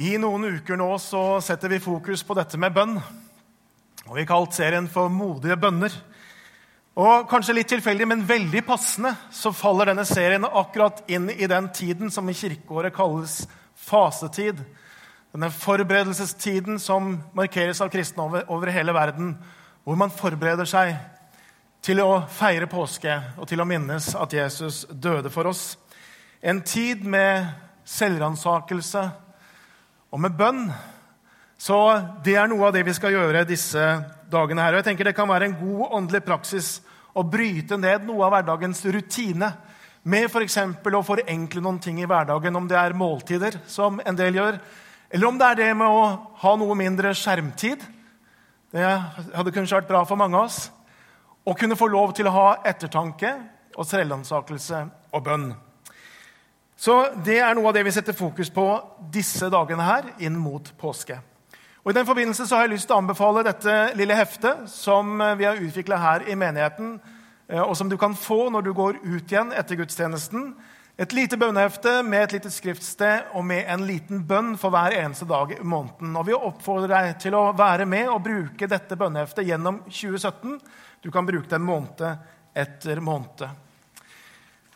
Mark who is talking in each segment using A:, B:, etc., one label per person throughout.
A: I noen uker nå så setter vi fokus på dette med bønn. Og Vi har kalt serien for Modige bønner. Og Kanskje litt tilfeldig, men veldig passende så faller denne serien akkurat inn i den tiden som i kirkeåret kalles fasetid. Denne forberedelsestiden som markeres av kristne over, over hele verden, hvor man forbereder seg til å feire påske og til å minnes at Jesus døde for oss. En tid med selvransakelse, og med bønn. Så det er noe av det vi skal gjøre disse dagene her. Og jeg tenker Det kan være en god åndelig praksis å bryte ned noe av hverdagens rutine med f.eks. For å forenkle noen ting i hverdagen, om det er måltider, som en del gjør, eller om det er det med å ha noe mindre skjermtid. Det hadde kanskje vært bra for mange av oss. Å kunne få lov til å ha ettertanke og selvransakelse og bønn. Så Det er noe av det vi setter fokus på disse dagene her inn mot påske. Og I den forbindelse så har jeg lyst til å anbefale dette lille heftet som vi har utvikla her i menigheten, eh, og som du kan få når du går ut igjen etter gudstjenesten. Et lite bønnehefte med et lite skriftsted og med en liten bønn for hver eneste dag i måneden. Og Vi oppfordrer deg til å være med og bruke dette bønneheftet gjennom 2017. Du kan bruke det måned etter måned.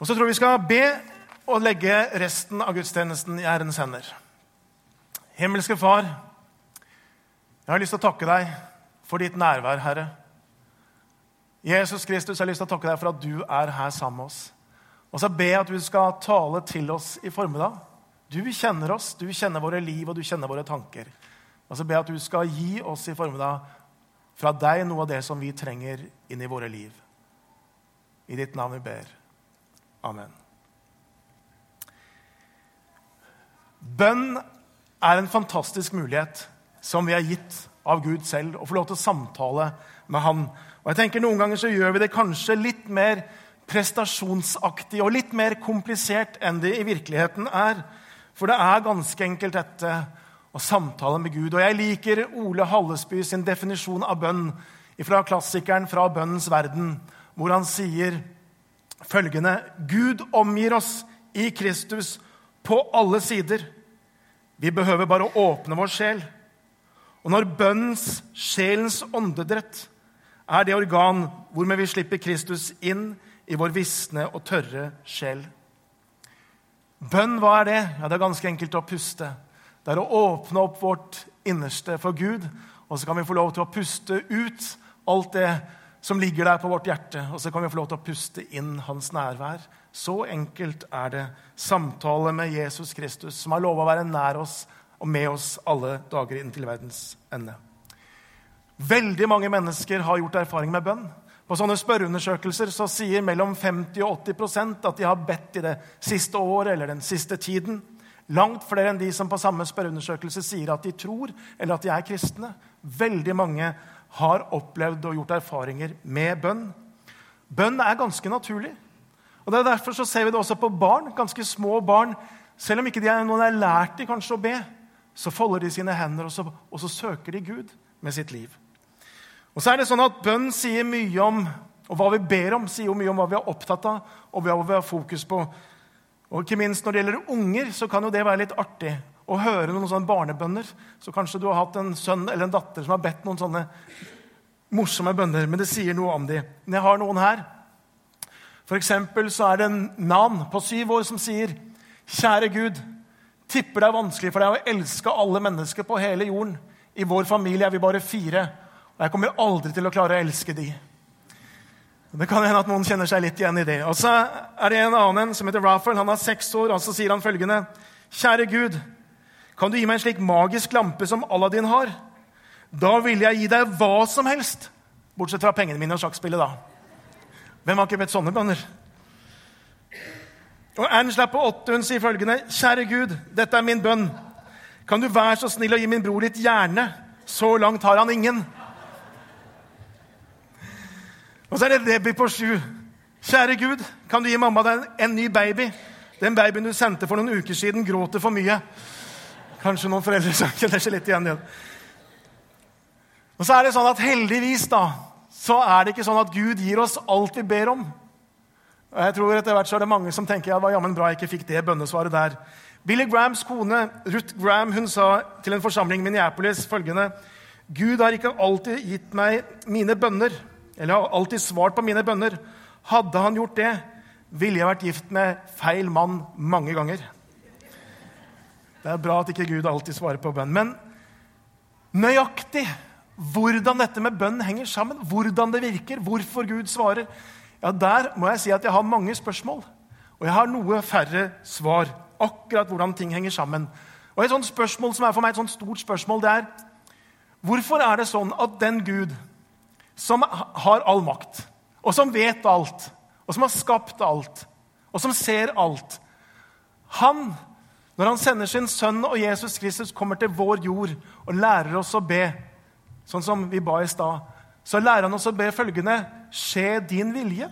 A: Og så tror jeg vi skal be og legge resten av gudstjenesten i ærens hender. Himmelske Far, jeg har lyst til å takke deg for ditt nærvær, Herre. Jesus Kristus, jeg har lyst til å takke deg for at du er her sammen med oss. Og så ber jeg at du skal tale til oss i formiddag. Du kjenner oss, du kjenner våre liv og du kjenner våre tanker. Og så ber jeg at du skal gi oss i formiddag fra deg noe av det som vi trenger inn i våre liv. I ditt navn vi ber. Amen. Bønn er en fantastisk mulighet som vi er gitt av Gud selv, å få lov til å samtale med Han. Og jeg tenker Noen ganger så gjør vi det kanskje litt mer prestasjonsaktig og litt mer komplisert enn det i virkeligheten er. For det er ganske enkelt dette å samtale med Gud. Og jeg liker Ole Hallesby sin definisjon av bønn fra klassikeren fra bønnens verden, hvor han sier følgende Gud omgir oss i Kristus på alle sider. Vi behøver bare å åpne vår sjel. Og når bønnens, sjelens åndedrett, er det organ hvormed vi slipper Kristus inn i vår visne og tørre sjel. Bønn, hva er det? Ja, Det er ganske enkelt å puste. Det er å åpne opp vårt innerste for Gud, og så kan vi få lov til å puste ut alt det som ligger der på vårt hjerte, og så kan vi få lov til å puste inn hans nærvær så enkelt er det. Samtale med Jesus Kristus, som har lova å være nær oss og med oss alle dager inntil verdens ende. Veldig mange mennesker har gjort erfaring med bønn. På sånne spørreundersøkelser så sier mellom 50 og 80% at de har bedt i det siste året eller den siste tiden. Langt flere enn de som på samme spørreundersøkelse sier at de tror eller at de er kristne. Veldig mange har opplevd og gjort erfaringer med bønn. Bønn er ganske naturlig. Og det er Derfor så ser vi det også på barn, ganske små barn. Selv om ikke de er noen er lært de kanskje å be, så folder de sine hender, og så, og så søker de Gud med sitt liv. Og så er det sånn at Bønn sier mye om og hva vi ber om, sier jo mye om hva vi er opptatt av, og hva vi har fokus på. Og ikke minst Når det gjelder unger, så kan jo det være litt artig å høre noen sånne barnebønner. Så kanskje du har hatt en sønn eller en datter som har bedt noen sånne morsomme bønner. Men det sier noe om dem. Men jeg har noen her for så er det en Nan på syv år som sier, 'Kjære Gud, tipper det er vanskelig for deg å elske alle mennesker på hele jorden.' 'I vår familie er vi bare fire, og jeg kommer aldri til å klare å elske de.' Det kan hende at noen kjenner seg litt igjen i det. Og så er det en annen som heter Raphael. Han er seks år, og så sier han følgende.: Kjære Gud, kan du gi meg en slik magisk lampe som Aladdin har? Da vil jeg gi deg hva som helst, bortsett fra pengene mine og sjakkspillet, da. Hvem har ikke bedt sånne bønner? Og Angela på åtte hun sier følgende.: Kjære Gud, dette er min bønn. Kan du være så snill å gi min bror litt hjerne? Så langt har han ingen. Og så er det Debbie på sju. Kjære Gud, kan du gi mamma deg en ny baby? Den babyen du sendte for noen uker siden, gråter for mye. Kanskje noen foreldre som kjenner seg litt igjen. Og så er det sånn at heldigvis, da, så er det ikke sånn at Gud gir oss alt vi ber om. Og jeg tror etter hvert så er det mange som tenker ja, det var jammen bra jeg ikke fikk det bønnesvaret der. Billy Grahams kone Ruth Graham hun sa til en forsamling i Minneapolis følgende Gud har ikke alltid gitt meg mine bønner, eller har alltid svart på mine bønner. Hadde han gjort det, ville jeg vært gift med feil mann mange ganger. Det er bra at ikke Gud alltid svarer på bønn. Men nøyaktig hvordan dette med bønn henger sammen, hvordan det virker, hvorfor Gud svarer, ja, der må jeg si at jeg har mange spørsmål. Og jeg har noe færre svar. Akkurat hvordan ting henger sammen. Og Et sånt spørsmål som er for meg et sånt stort spørsmål, det er hvorfor er det sånn at den Gud som har all makt, og som vet alt, og som har skapt alt, og som ser alt Han når han sender sin sønn og Jesus Kristus kommer til vår jord og lærer oss å be, sånn som vi ba i stad, så lærer han oss å be følgende Skje din vilje.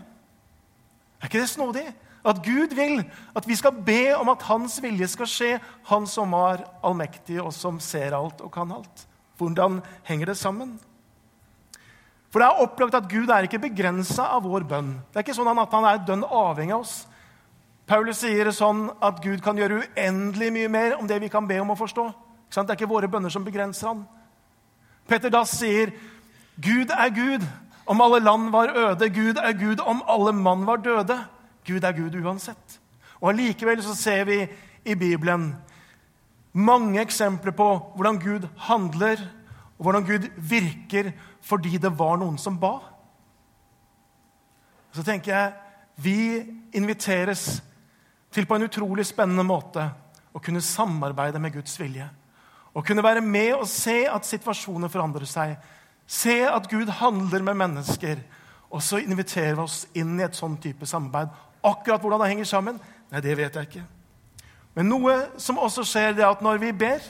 A: Er ikke det snodig? At Gud vil at vi skal be om at hans vilje skal skje, han som er allmektig og som ser alt og kan alt. Hvordan henger det sammen? For det er opplagt at Gud er ikke begrensa av vår bønn. Det er ikke sånn at han er dønn avhengig av oss. Paulus sier det sånn at Gud kan gjøre uendelig mye mer om det vi kan be om å forstå. Det er ikke våre bønner som begrenser han. Petter Dass sier, 'Gud er Gud om alle land var øde.' 'Gud er Gud om alle mann var døde.' Gud er Gud uansett. Og Allikevel så ser vi i Bibelen mange eksempler på hvordan Gud handler, og hvordan Gud virker fordi det var noen som ba. Så tenker jeg vi inviteres til på en utrolig spennende måte å kunne samarbeide med Guds vilje. Å kunne være med og se at situasjoner forandrer seg. Se at Gud handler med mennesker. Og så inviterer vi oss inn i et sånn type samarbeid. Akkurat hvordan det henger sammen, nei, det vet jeg ikke. Men noe som også skjer, det er at når vi ber,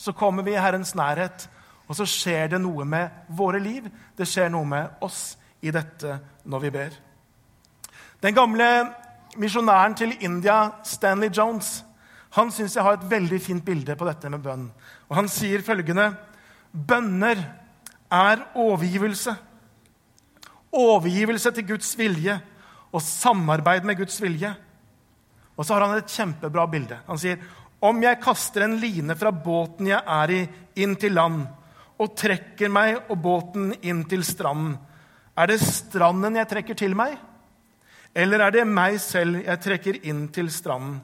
A: så kommer vi i Herrens nærhet. Og så skjer det noe med våre liv. Det skjer noe med oss i dette når vi ber. Den gamle misjonæren til India, Stanley Jones, han syns jeg har et veldig fint bilde på dette med bønn. Og Han sier følgende Bønner er overgivelse. Overgivelse til Guds vilje og samarbeid med Guds vilje. Og så har han et kjempebra bilde. Han sier om jeg kaster en line fra båten jeg er i, inn til land, og trekker meg og båten inn til stranden, er det stranden jeg trekker til meg? Eller er det meg selv jeg trekker inn til stranden?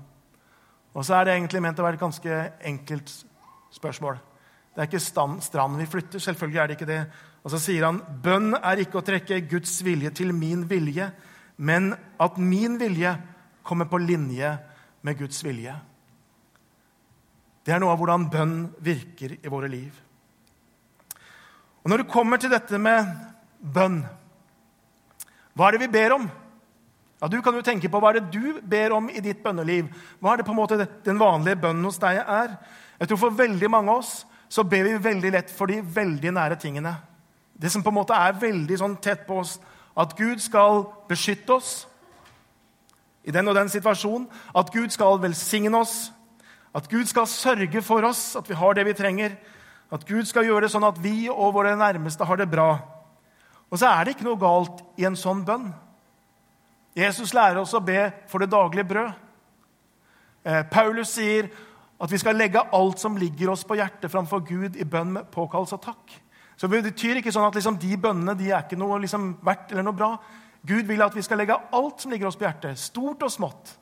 A: Og så er det egentlig ment å være et ganske enkelt spørsmål. Det er ikke stranden vi flytter. Selvfølgelig er det ikke det. Og så sier han bønn er ikke å trekke Guds vilje til min vilje, men at min vilje kommer på linje med Guds vilje. Det er noe av hvordan bønn virker i våre liv. Og Når det kommer til dette med bønn, hva er det vi ber om? Ja, Du kan jo tenke på hva er det du ber om i ditt bønneliv. Hva er det på en måte den vanlige bønnen hos deg er? Jeg tror For veldig mange av oss så ber vi veldig lett for de veldig nære tingene. Det som på en måte er veldig sånn tett på oss. At Gud skal beskytte oss i den og den situasjonen. At Gud skal velsigne oss. At Gud skal sørge for oss, at vi har det vi trenger. At Gud skal gjøre det sånn at vi og våre nærmeste har det bra. Og så er det ikke noe galt i en sånn bønn. Jesus lærer oss å be for det daglige brød. Eh, Paulus sier at vi skal legge alt som ligger oss på hjertet, framfor Gud i bønn med påkallelse og takk. Så Det betyr ikke sånn at liksom, de bønnene de er ikke noe liksom, verdt eller noe bra. Gud vil at vi skal legge alt som ligger oss på hjertet, stort og smått,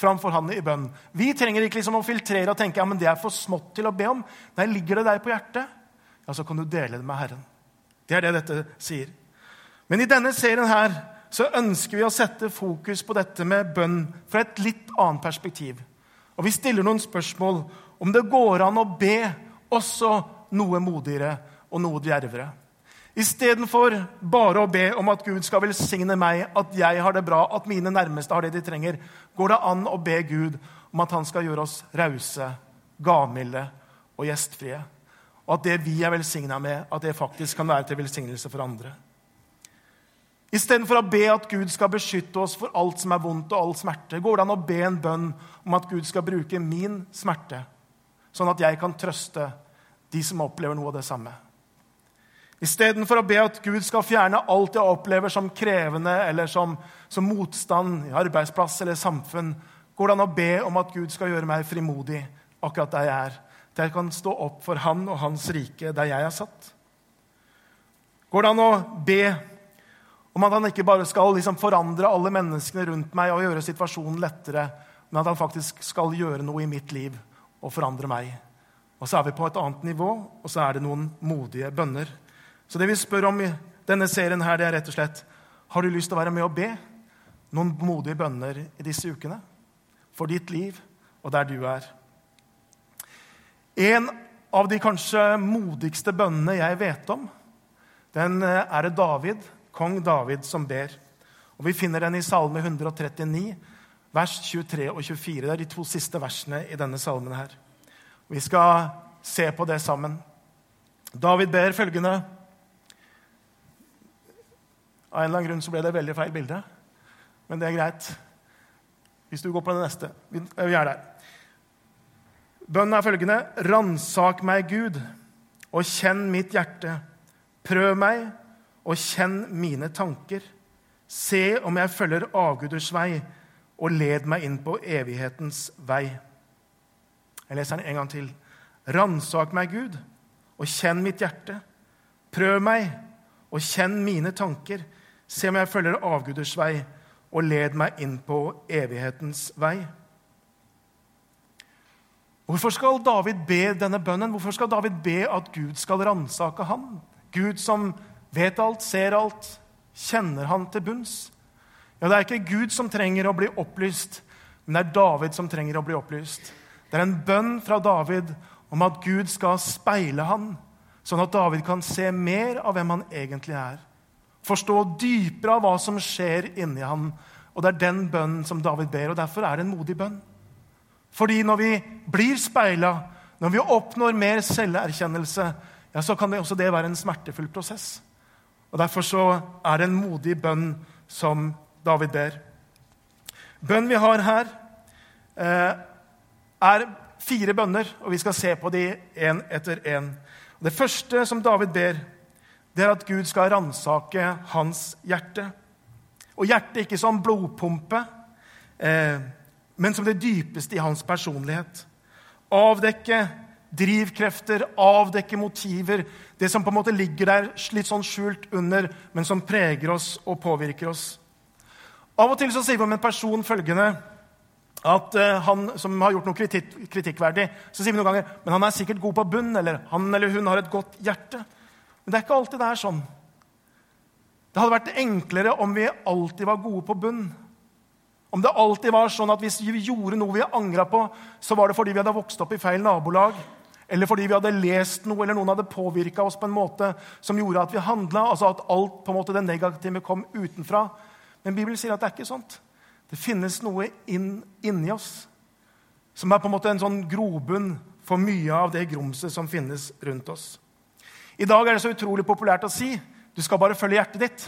A: framfor Han i bønn. Vi trenger ikke liksom, å filtrere og tenke ja, men det er for smått til å be om. Nei, ligger det deg på hjertet, ja, så kan du dele det med Herren. Det er det dette sier. Men i denne serien her så ønsker vi å sette fokus på dette med bønn fra et litt annet perspektiv. Og Vi stiller noen spørsmål om det går an å be også noe modigere og noe djervere. Istedenfor bare å be om at Gud skal velsigne meg, at jeg har det bra, at mine nærmeste har det de trenger, går det an å be Gud om at han skal gjøre oss rause, gavmilde og gjestfrie. Og at det vi er velsigna med, at det faktisk kan være til velsignelse for andre. Istedenfor å be at Gud skal beskytte oss for alt som er vondt og all smerte, går det an å be en bønn om at Gud skal bruke min smerte, sånn at jeg kan trøste de som opplever noe av det samme. Istedenfor å be at Gud skal fjerne alt jeg opplever som krevende eller som, som motstand i arbeidsplass eller samfunn, går det an å be om at Gud skal gjøre meg frimodig, akkurat der jeg er. Til jeg kan stå opp for Han og Hans rike der jeg er satt. Går det an å be om at han ikke bare skal liksom forandre alle menneskene rundt meg og gjøre situasjonen lettere, men at han faktisk skal gjøre noe i mitt liv og forandre meg? Og så er vi på et annet nivå, og så er det noen modige bønner. Så det vi spør om i denne serien, her, det er rett og slett har du lyst til å være med og be noen modige bønner i disse ukene. For ditt liv og der du er. En av de kanskje modigste bønnene jeg vet om, den eh, er det David, kong David, som ber. Og Vi finner den i Salme 139, vers 23 og 24. Det er de to siste versene i denne salmen. her. Vi skal se på det sammen. David ber følgende Av en eller annen grunn så ble det veldig feil bilde, men det er greit. Hvis du går på det neste. Vi er der. Bønnen er følgende.: Ransak meg, Gud, og kjenn mitt hjerte. Prøv meg og kjenn mine tanker. Se om jeg følger avguders vei, og led meg inn på evighetens vei. Jeg leser den en gang til. Ransak meg, Gud, og kjenn mitt hjerte. Prøv meg og kjenn mine tanker. Se om jeg følger avguders vei, og led meg inn på evighetens vei. Hvorfor skal David be denne bønnen? Hvorfor skal David be at Gud skal ransake ham? Gud som vet alt, ser alt, kjenner han til bunns. Ja, Det er ikke Gud som trenger å bli opplyst, men det er David som trenger å bli opplyst. Det er en bønn fra David om at Gud skal speile han, sånn at David kan se mer av hvem han egentlig er. Forstå dypere av hva som skjer inni han. Og det er den bønnen som David ber, og derfor er det en modig bønn. Fordi når vi blir speila, når vi oppnår mer selverkjennelse, ja, så kan det også det være en smertefull prosess. Og Derfor så er det en modig bønn som David ber. Bønn vi har her, eh, er fire bønner, og vi skal se på de én etter én. Det første som David ber, det er at Gud skal ransake hans hjerte. Og hjertet ikke som blodpumpe, eh, men som det dypeste i hans personlighet. Avdekke drivkrefter, avdekke motiver. Det som på en måte ligger der litt sånn skjult under, men som preger oss og påvirker oss. Av og til så sier vi om en person følgende at uh, han som har gjort noe kritikk, kritikkverdig, så sier vi noen ganger men han er sikkert god på bunn, eller han eller hun har et godt hjerte. Men det er ikke alltid det er sånn. Det hadde vært enklere om vi alltid var gode på bunn. Om det alltid var sånn at hvis vi gjorde noe vi angra på, så var det fordi vi hadde vokst opp i feil nabolag, eller fordi vi hadde lest noe, eller noen hadde påvirka oss på en måte som gjorde at vi handla. Altså at alt på en måte det negative kom utenfra. Men Bibelen sier at det er ikke sånt. Det finnes noe inn, inni oss som er på en måte en sånn grobunn for mye av det grumset som finnes rundt oss. I dag er det så utrolig populært å si du skal bare følge hjertet ditt.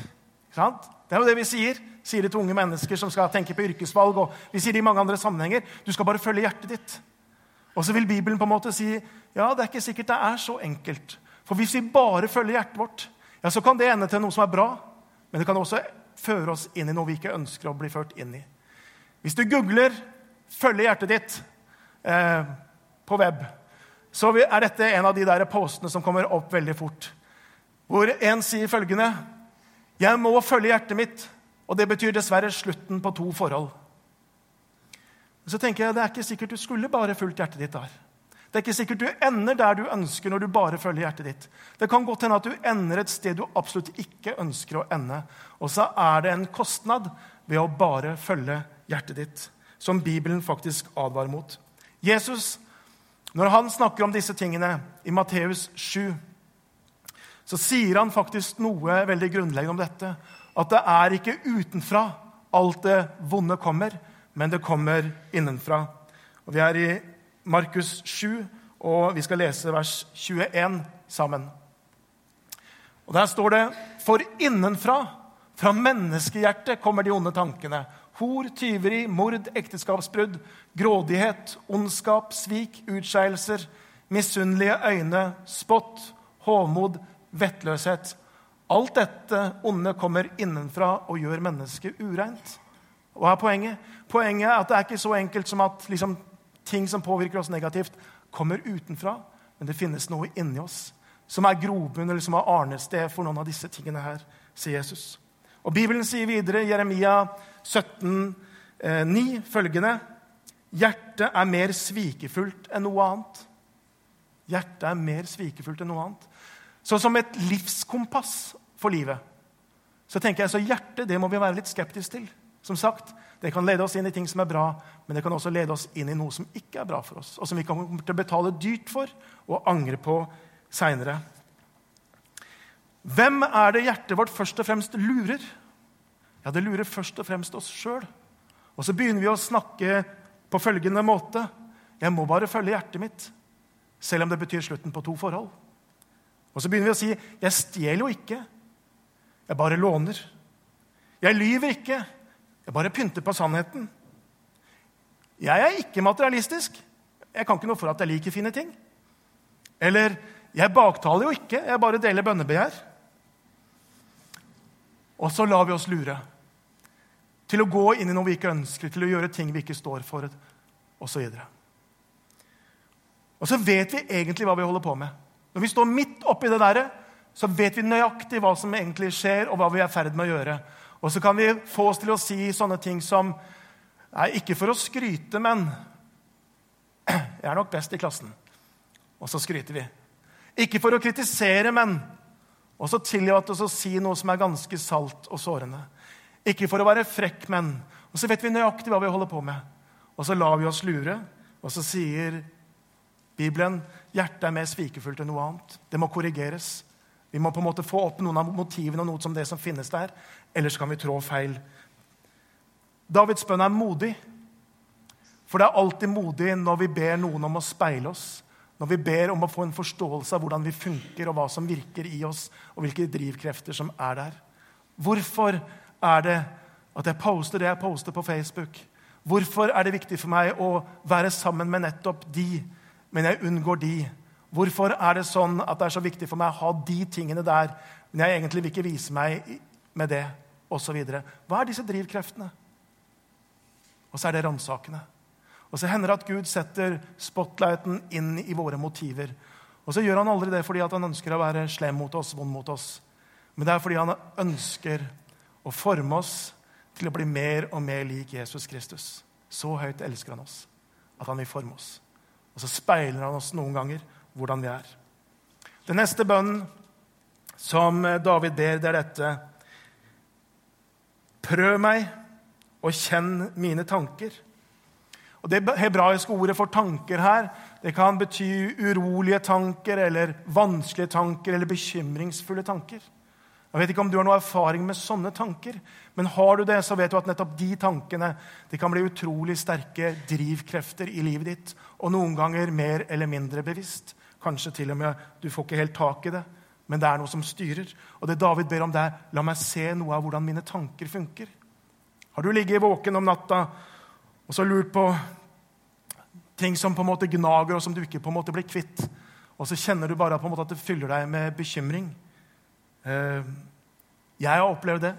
A: Det er jo det vi sier. Sier det til unge mennesker som skal tenke på yrkesvalg. og vi sier det i mange andre sammenhenger. Du skal bare følge hjertet ditt. Og så vil Bibelen på en måte si ja, det er ikke sikkert det er så enkelt. For hvis vi bare følger hjertet vårt, ja, så kan det ende til noe som er bra. Men det kan også føre oss inn i noe vi ikke ønsker å bli ført inn i. Hvis du googler 'følge hjertet ditt' eh, på web, så er dette en av de der postene som kommer opp veldig fort. Hvor en sier følgende 'Jeg må følge hjertet mitt', og det betyr dessverre slutten på to forhold. Så tenker jeg, Det er ikke sikkert du skulle bare fulgt hjertet ditt der. Det er ikke sikkert du ender der du ønsker når du bare følger hjertet ditt. Det kan godt hende at du ender et sted du absolutt ikke ønsker å ende. Og så er det en kostnad ved å bare følge hjertet ditt, som Bibelen faktisk advarer mot. Jesus, når han snakker om disse tingene i Matteus 7, så sier han faktisk noe veldig grunnleggende om dette. At det er ikke utenfra alt det vonde kommer, men det kommer innenfra. Og Vi er i Markus 7, og vi skal lese vers 21 sammen. Og Der står det For innenfra, fra menneskehjertet, kommer de onde tankene. Hor, tyveri, mord, ekteskapsbrudd, grådighet, ondskap, svik, utskeielser, misunnelige øyne, spott, hovmod, vettløshet. Alt dette onde kommer innenfra og gjør mennesket ureint. Hva er poenget? Poenget er at det er ikke så enkelt som at liksom, ting som påvirker oss negativt, kommer utenfra, men det finnes noe inni oss som er grobunn eller som er arnested for noen av disse tingene her, sier Jesus. Og Bibelen sier videre i Jeremia 17, 9, eh, følgende Hjertet er mer svikefullt enn noe annet. Hjertet er mer svikefullt enn noe annet. Så som et livskompass for livet så tenker jeg så hjertet det må vi være litt skeptiske til. Som sagt, Det kan lede oss inn i ting som er bra, men det kan også lede oss inn i noe som ikke er bra for oss, og som vi kommer til å betale dyrt for og angre på seinere. Hvem er det hjertet vårt først og fremst lurer? Ja, det lurer først og fremst oss sjøl. Og så begynner vi å snakke på følgende måte Jeg må bare følge hjertet mitt, selv om det betyr slutten på to forhold. Og så begynner vi å si jeg stjeler jo ikke, jeg bare låner. Jeg lyver ikke, jeg bare pynter på sannheten. Jeg er ikke materialistisk. Jeg kan ikke noe for at jeg liker fine ting. Eller jeg baktaler jo ikke, jeg bare deler bønnebegjær. Og så lar vi oss lure til å gå inn i noe vi ikke ønsker, til å gjøre ting vi ikke står for, osv. Og, og så vet vi egentlig hva vi holder på med. Når vi står midt oppi det der, så vet vi nøyaktig hva som egentlig skjer, og hva vi er i ferd med å gjøre. Og så kan vi få oss til å si sånne ting som Nei, ikke for å skryte, men Jeg er nok best i klassen. Og så skryter vi. Ikke for å kritisere, men Og så tillate oss å si noe som er ganske salt og sårende. Ikke for å være frekk, men Og så vet vi nøyaktig hva vi holder på med. Og så lar vi oss lure, og så sier Bibelen hjertet er mer svikefullt enn noe annet. Det må korrigeres. Vi må på en måte få opp noen av motivene og noe som det som finnes der. Ellers kan vi trå feil. Davids bønn er modig. For det er alltid modig når vi ber noen om å speile oss. Når vi ber om å få en forståelse av hvordan vi funker, og hva som virker i oss, og hvilke drivkrefter som er der. Hvorfor er det at jeg poster det jeg poster på Facebook? Hvorfor er det viktig for meg å være sammen med nettopp de, men jeg unngår de? Hvorfor er det sånn at det er så viktig for meg å ha de tingene der, men jeg egentlig vil ikke vise meg med det, osv.? Hva er disse drivkreftene? Og så er det ransakende. Og så hender det at Gud setter spotlighten inn i våre motiver. Og så gjør han aldri det fordi han ønsker å være slem mot oss, vond mot oss. Men det er fordi han ønsker å forme oss til å bli mer og mer lik Jesus Kristus. Så høyt elsker han oss at han vil forme oss. Og så speiler han oss noen ganger hvordan vi er. Den neste bønnen som David ber, det er dette. Prøv meg og kjenn mine tanker. Og Det hebraiske ordet for tanker her det kan bety urolige tanker eller vanskelige tanker eller bekymringsfulle tanker. Jeg vet ikke om du har noe erfaring med sånne tanker, men har du det, så vet du at nettopp de tankene de kan bli utrolig sterke drivkrefter i livet ditt, og noen ganger mer eller mindre bevisst. Kanskje til og med du får ikke helt tak i det, men det er noe som styrer. Og det David ber om, det er la meg se noe av hvordan mine tanker funker. Har du ligget våken om natta og så lurt på ting som på en måte gnager, og som du ikke på en måte blir kvitt, og så kjenner du bare på en måte at det fyller deg med bekymring? Eh, jeg har opplevd det.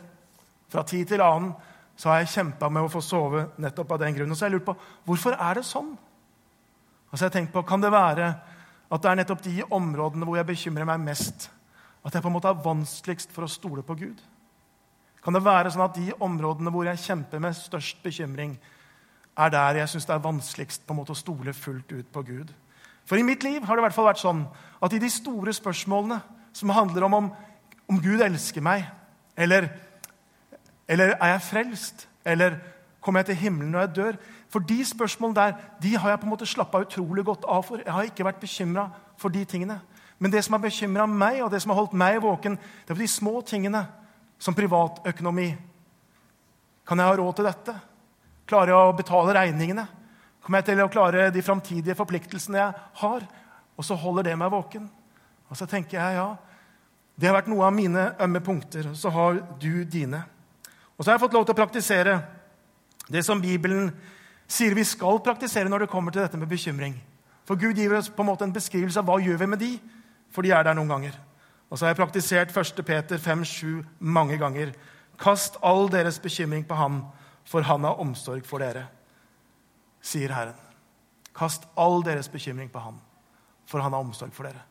A: Fra tid til annen så har jeg kjempa med å få sove nettopp av den grunn. Og så har jeg lurt på hvorfor er det sånn. Og så har jeg tenkt på, Kan det være at det er nettopp de områdene hvor jeg bekymrer meg mest, at jeg på en måte er vanskeligst for å stole på Gud? Kan det være sånn at de områdene hvor jeg kjemper med størst bekymring, er der jeg syns det er vanskeligst på en måte å stole fullt ut på Gud? For i mitt liv har det i hvert fall vært sånn at i de store spørsmålene som handler om om, om Gud elsker meg, eller, eller er jeg frelst, eller kommer jeg til himmelen når jeg dør, for de spørsmålene der de har jeg på en måte slappa utrolig godt av for. Jeg har ikke vært bekymra for de tingene. Men det som har bekymra meg, og det som har holdt meg våken, det er for de små tingene, som privatøkonomi. Kan jeg ha råd til dette? Klarer jeg å betale regningene? Kommer jeg til å klare de framtidige forpliktelsene jeg har? Og så holder det meg våken. Og så tenker jeg ja, det har vært noe av mine ømme punkter. Så har du dine. Og så har jeg fått lov til å praktisere det som Bibelen sier vi skal praktisere når det kommer til dette med bekymring. For Gud gir oss på en måte en beskrivelse av hva gjør vi med de, for de er der noen ganger. Og så har jeg praktisert 1. Peter 5-7 mange ganger. Kast all deres bekymring på ham, for han har omsorg for dere, sier Herren. Kast all deres bekymring på han, for han har omsorg for dere.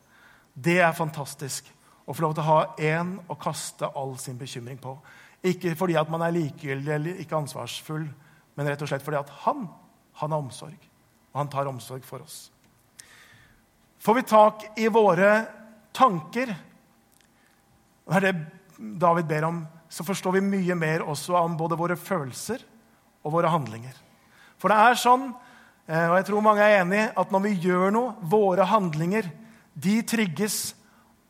A: Det er fantastisk å få lov til å ha én å kaste all sin bekymring på. Ikke fordi at man er likegyldig eller ikke ansvarsfull, men rett og slett fordi at han, han har omsorg. Og han tar omsorg for oss. Får vi tak i våre tanker, og det er det David ber om, så forstår vi mye mer også om både våre følelser og våre handlinger. For det er sånn, eh, og jeg tror mange er enig, at når vi gjør noe, våre handlinger, de trigges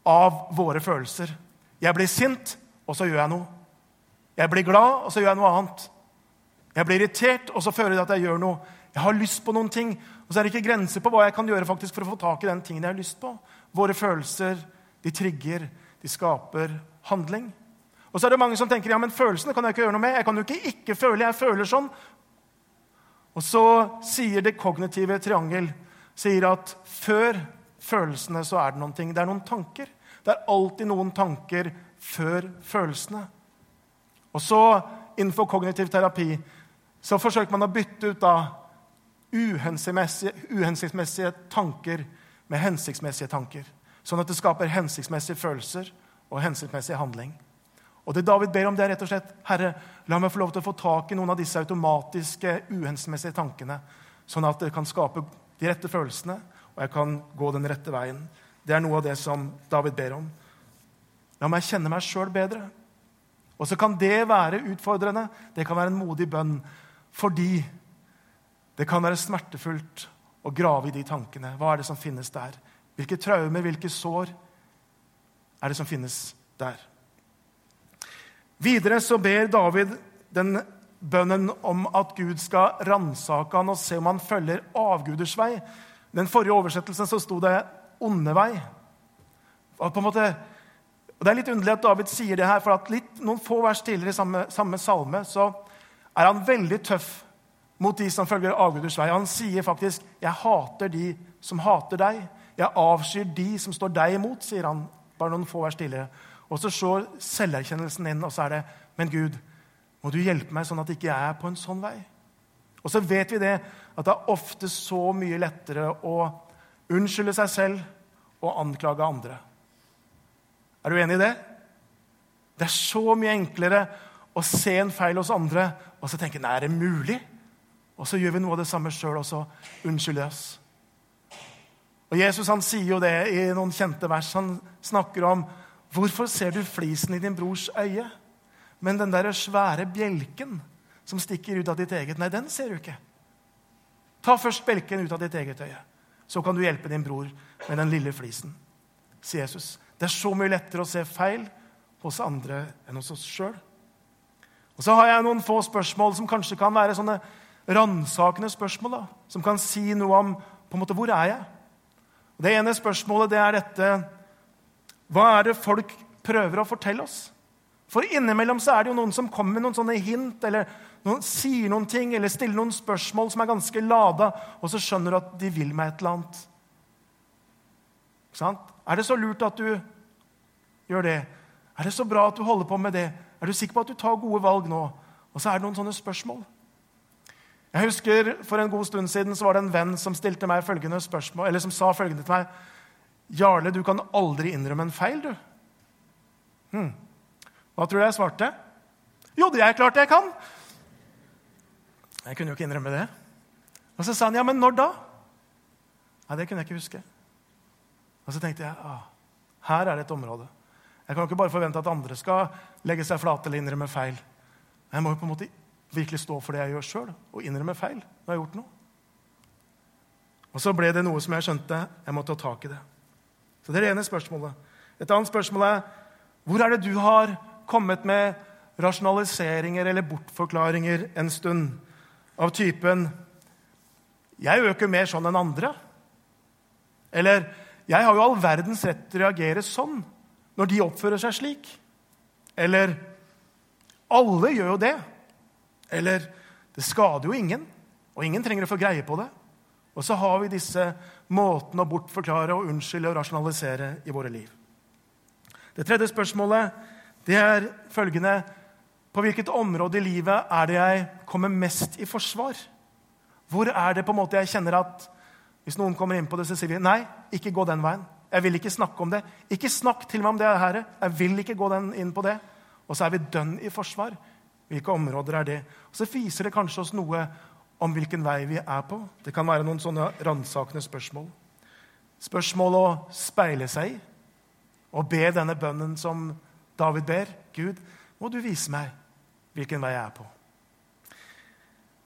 A: av våre følelser. Jeg blir sint, og så gjør jeg noe. Jeg blir glad, og så gjør jeg noe annet. Jeg blir irritert, og så føler jeg at jeg gjør noe. Jeg har lyst på noen ting, og så er det ikke grenser på hva jeg kan gjøre faktisk for å få tak i den tingen jeg har lyst på. Våre følelser de trigger, de skaper handling. Og så er det mange som tenker ja, men følelsene kan jeg ikke gjøre noe med. Jeg kan jo ikke ikke føle. Jeg føler sånn. Og så sier det kognitive triangel sier at før følelsene så er det noen ting. Det er noen tanker. Det er alltid noen tanker før følelsene. Og så innenfor kognitiv terapi så forsøker man å bytte ut da uhensiktsmessige, tanker med hensiktsmessige tanker. Sånn at det skaper hensiktsmessige følelser og hensiktsmessig handling. Og Det David ber om, det er rett og slett Herre, la meg få lov til å få tak i noen av disse automatiske, uhensiktsmessige tankene, sånn at det kan skape de rette følelsene, og jeg kan gå den rette veien. Det er noe av det som David ber om. La meg kjenne meg sjøl bedre. Og så kan det være utfordrende. Det kan være en modig bønn. Fordi det kan være smertefullt å grave i de tankene. Hva er det som finnes der? Hvilke traumer, hvilke sår er det som finnes der? Videre så ber David den bønnen om at Gud skal ransake han og se om han følger avguders vei. Den forrige oversettelsen så sto det 'onde vei'. Måte Det er litt underlig at David sier det her, for at litt, noen få vers tidligere i samme, samme salme så er han veldig tøff mot de som følger avguders vei. Han sier faktisk 'Jeg hater de som hater deg'. 'Jeg avskyr de som står deg imot', sier han bare noen få vers tidligere. Og så slår selverkjennelsen inn, og så er det 'Men Gud, må du hjelpe meg sånn at ikke jeg er på en sånn vei'? Og så vet vi det, at det er ofte så mye lettere å unnskylde seg selv og anklage andre. Er du enig i det? Det er så mye enklere å se en feil hos andre og så tenke nei, er det mulig? Og så gjør vi noe av det samme sjøl, og så unnskylder oss. Og Jesus han sier jo det i noen kjente vers. Han snakker om hvorfor ser du flisen i din brors øye, men den der svære bjelken som stikker ut av ditt eget, nei, den ser du ikke. Ta først bjelken ut av ditt eget øye, så kan du hjelpe din bror med den lille flisen, sier Jesus. Det er så mye lettere å se feil hos andre enn hos oss sjøl. Og så har jeg noen få spørsmål som kanskje kan være sånne ransakende spørsmål. da, Som kan si noe om på en måte, hvor er jeg Og Det ene spørsmålet det er dette Hva er det folk prøver å fortelle oss? For innimellom så er det jo noen som kommer med noen sånne hint, eller noen, sier noen ting, eller stiller noen spørsmål som er ganske lada, og så skjønner du at de vil meg et eller annet. Ikke sant? Er det så lurt at du gjør det? Er det så bra at du holder på med det? Er du sikker på at du tar gode valg nå? Og så er det noen sånne spørsmål. Jeg husker For en god stund siden så var det en venn som stilte meg følgende spørsmål, eller som sa følgende til meg. 'Jarle, du kan aldri innrømme en feil, du.' Hm. Hva tror du jeg svarte? Jo, det er klart jeg kan. Jeg kunne jo ikke innrømme det. Og så sa han, 'Ja, men når da?' Nei, Det kunne jeg ikke huske. Og så tenkte jeg ah, her er det et område. Jeg kan ikke bare forvente at andre skal legge seg flate eller innrømme feil. Jeg må jo på en måte virkelig stå for det jeg gjør sjøl, og innrømme feil når jeg har gjort noe. Og så ble det noe som jeg skjønte jeg måtte ta tak i det. Så Det er det ene spørsmålet. Et annet spørsmål er hvor er det du har kommet med rasjonaliseringer eller bortforklaringer en stund av typen 'Jeg øker mer sånn enn andre'. Eller jeg har jo all verdens rett til å reagere sånn når de oppfører seg slik. Eller alle gjør jo det. Eller det skader jo ingen, og ingen trenger å få greie på det. Og så har vi disse måtene å bortforklare og unnskylde og rasjonalisere i våre liv. Det tredje spørsmålet det er følgende På hvilket område i livet er det jeg kommer mest i forsvar? Hvor er det på en måte jeg kjenner at Hvis noen kommer inn på det, så sier vi nei, ikke gå den veien. Jeg vil ikke snakke om det. Ikke snakk til meg om det, Herre. Jeg vil ikke gå inn på det. Og så er vi dønn i forsvar. Hvilke områder er det? Og Så viser det kanskje oss noe om hvilken vei vi er på. Det kan være noen sånne ransakende spørsmål. Spørsmål å speile seg i og be denne bønnen som David ber. Gud, må du vise meg hvilken vei jeg er på.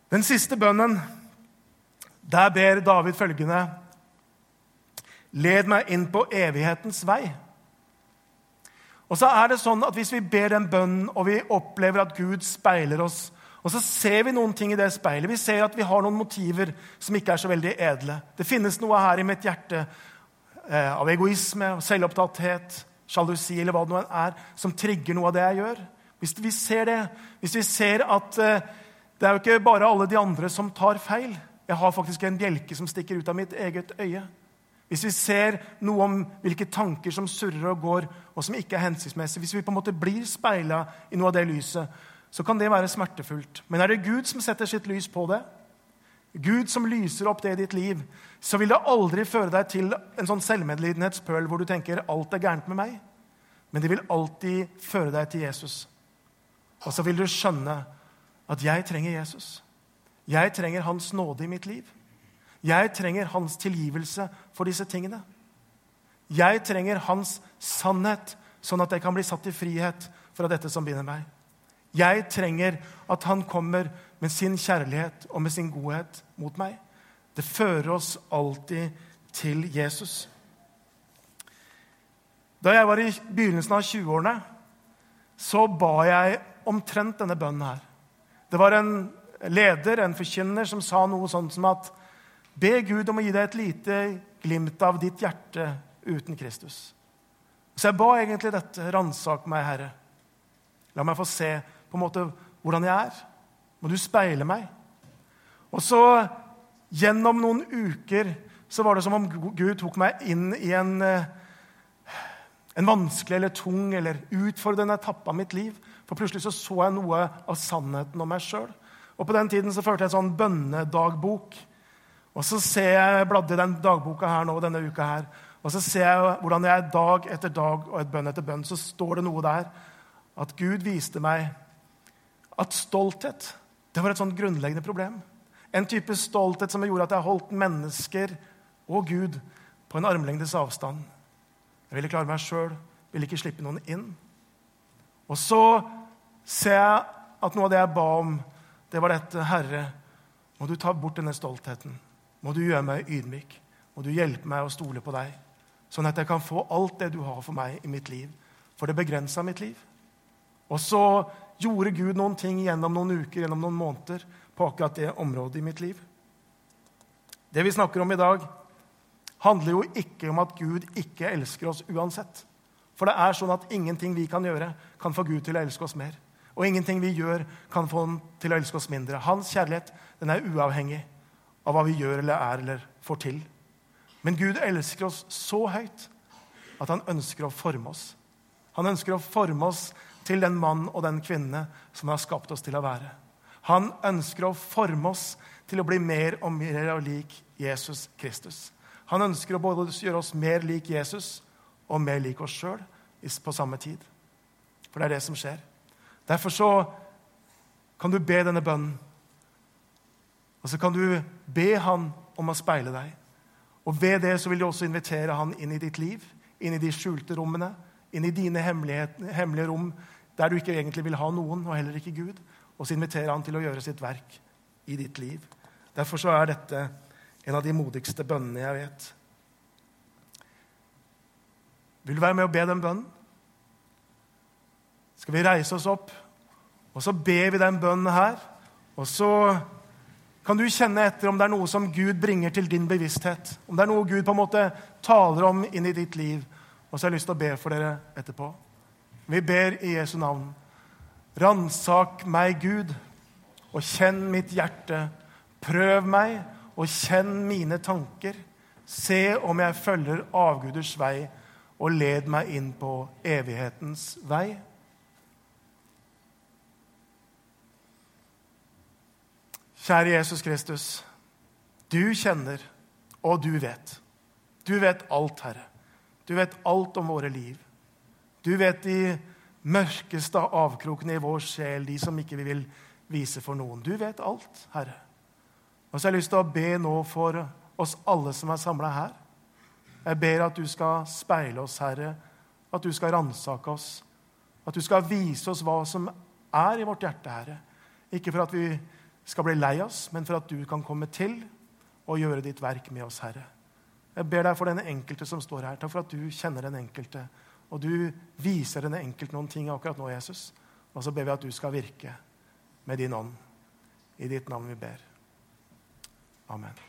A: Den siste bønnen, der ber David følgende Led meg inn på evighetens vei. Og så er det sånn at Hvis vi ber den bønnen, og vi opplever at Gud speiler oss, og så ser vi noen ting i det speilet. Vi ser at vi har noen motiver som ikke er så veldig edle. Det finnes noe her i mitt hjerte eh, av egoisme, selvopptatthet, sjalusi eller hva det nå er, som trigger noe av det jeg gjør. Hvis vi ser det, hvis vi ser at eh, det er jo ikke bare alle de andre som tar feil. Jeg har faktisk en bjelke som stikker ut av mitt eget øye. Hvis vi ser noe om hvilke tanker som surrer og går, og som ikke er hensiktsmessige, hvis vi på en måte blir speila i noe av det lyset, så kan det være smertefullt. Men er det Gud som setter sitt lys på det, Gud som lyser opp det i ditt liv, så vil det aldri føre deg til en sånn selvmedlidenhetspøl hvor du tenker alt er gærent med meg. Men det vil alltid føre deg til Jesus. Og så vil du skjønne at jeg trenger Jesus. Jeg trenger hans nåde i mitt liv. Jeg trenger hans tilgivelse for disse tingene. Jeg trenger hans sannhet, sånn at jeg kan bli satt i frihet fra dette som binder meg. Jeg trenger at han kommer med sin kjærlighet og med sin godhet mot meg. Det fører oss alltid til Jesus. Da jeg var i begynnelsen av 20-årene, så ba jeg omtrent denne bønnen her. Det var en leder, en forkynner, som sa noe sånt som at Be Gud om å gi deg et lite glimt av ditt hjerte uten Kristus. Så jeg ba egentlig dette. Ransak meg, Herre. La meg få se på en måte hvordan jeg er. Må du speile meg? Og så, gjennom noen uker, så var det som om Gud tok meg inn i en, eh, en vanskelig eller tung eller utfordrende etappe av mitt liv. For plutselig så, så jeg noe av sannheten om meg sjøl. Og på den tiden så førte jeg en sånn bønnedagbok og så ser jeg, bladde i den dagboka her nå, denne uka her, og så ser jeg hvordan jeg dag etter dag og et bønn etter bønn, så står det noe der at Gud viste meg at stolthet det var et sånn grunnleggende problem. En type stolthet som gjorde at jeg holdt mennesker og Gud på en armlengdes avstand. Jeg ville klare meg sjøl, ville ikke slippe noen inn. Og så ser jeg at noe av det jeg ba om, det var dette Herre, må du ta bort denne stoltheten må du gjøre meg ydmyk. Må du hjelpe meg å stole på deg, sånn at jeg kan få alt det du har for meg i mitt liv. For det begrensa mitt liv. Og så gjorde Gud noen ting gjennom noen uker, gjennom noen måneder, på akkurat det området i mitt liv. Det vi snakker om i dag, handler jo ikke om at Gud ikke elsker oss uansett. For det er sånn at ingenting vi kan gjøre, kan få Gud til å elske oss mer. Og ingenting vi gjør, kan få ham til å elske oss mindre. Hans kjærlighet den er uavhengig av hva vi gjør eller er eller får til. Men Gud elsker oss så høyt at han ønsker å forme oss. Han ønsker å forme oss til den mann og den kvinne som har skapt oss til å være. Han ønsker å forme oss til å bli mer og mer lik Jesus Kristus. Han ønsker å både gjøre oss mer lik Jesus og mer lik oss sjøl på samme tid. For det er det som skjer. Derfor så kan du be denne bønnen og så kan du be han om å speile deg. Og ved det så vil du også invitere han inn i ditt liv, inn i de skjulte rommene, inn i dine hemmelige rom der du ikke egentlig vil ha noen, og heller ikke Gud. Og så inviterer han til å gjøre sitt verk i ditt liv. Derfor så er dette en av de modigste bønnene jeg vet. Vil du være med og be den bønnen? Skal vi reise oss opp, og så ber vi den bønnen her. Og så kan du kjenne etter om det er noe som Gud bringer til din bevissthet? Om det er noe Gud på en måte taler om inn i ditt liv? Og så har jeg lyst til å be for dere etterpå. Vi ber i Jesu navn. Ransak meg, Gud, og kjenn mitt hjerte. Prøv meg og kjenn mine tanker. Se om jeg følger avguders vei, og led meg inn på evighetens vei. Kjære Jesus Kristus. Du kjenner, Og du vet. Du vet alt, Herre. Du vet alt om våre liv. Du vet de mørkeste avkrokene i vår sjel, de som ikke vi vil vise for noen. Du vet alt, Herre. Og så har jeg lyst til å be nå for oss alle som er samla her. Jeg ber at du skal speile oss, Herre, at du skal ransake oss, at du skal vise oss hva som er i vårt hjerte, Herre. Ikke for at vi skal bli lei oss, men for at du kan komme til og gjøre ditt verk med oss, Herre. Jeg ber deg for den enkelte som står her. Takk for at du kjenner den enkelte. Og du viser denne enkelte noen ting akkurat nå, Jesus. Og så ber vi at du skal virke med din ånd. I ditt navn vi ber. Amen.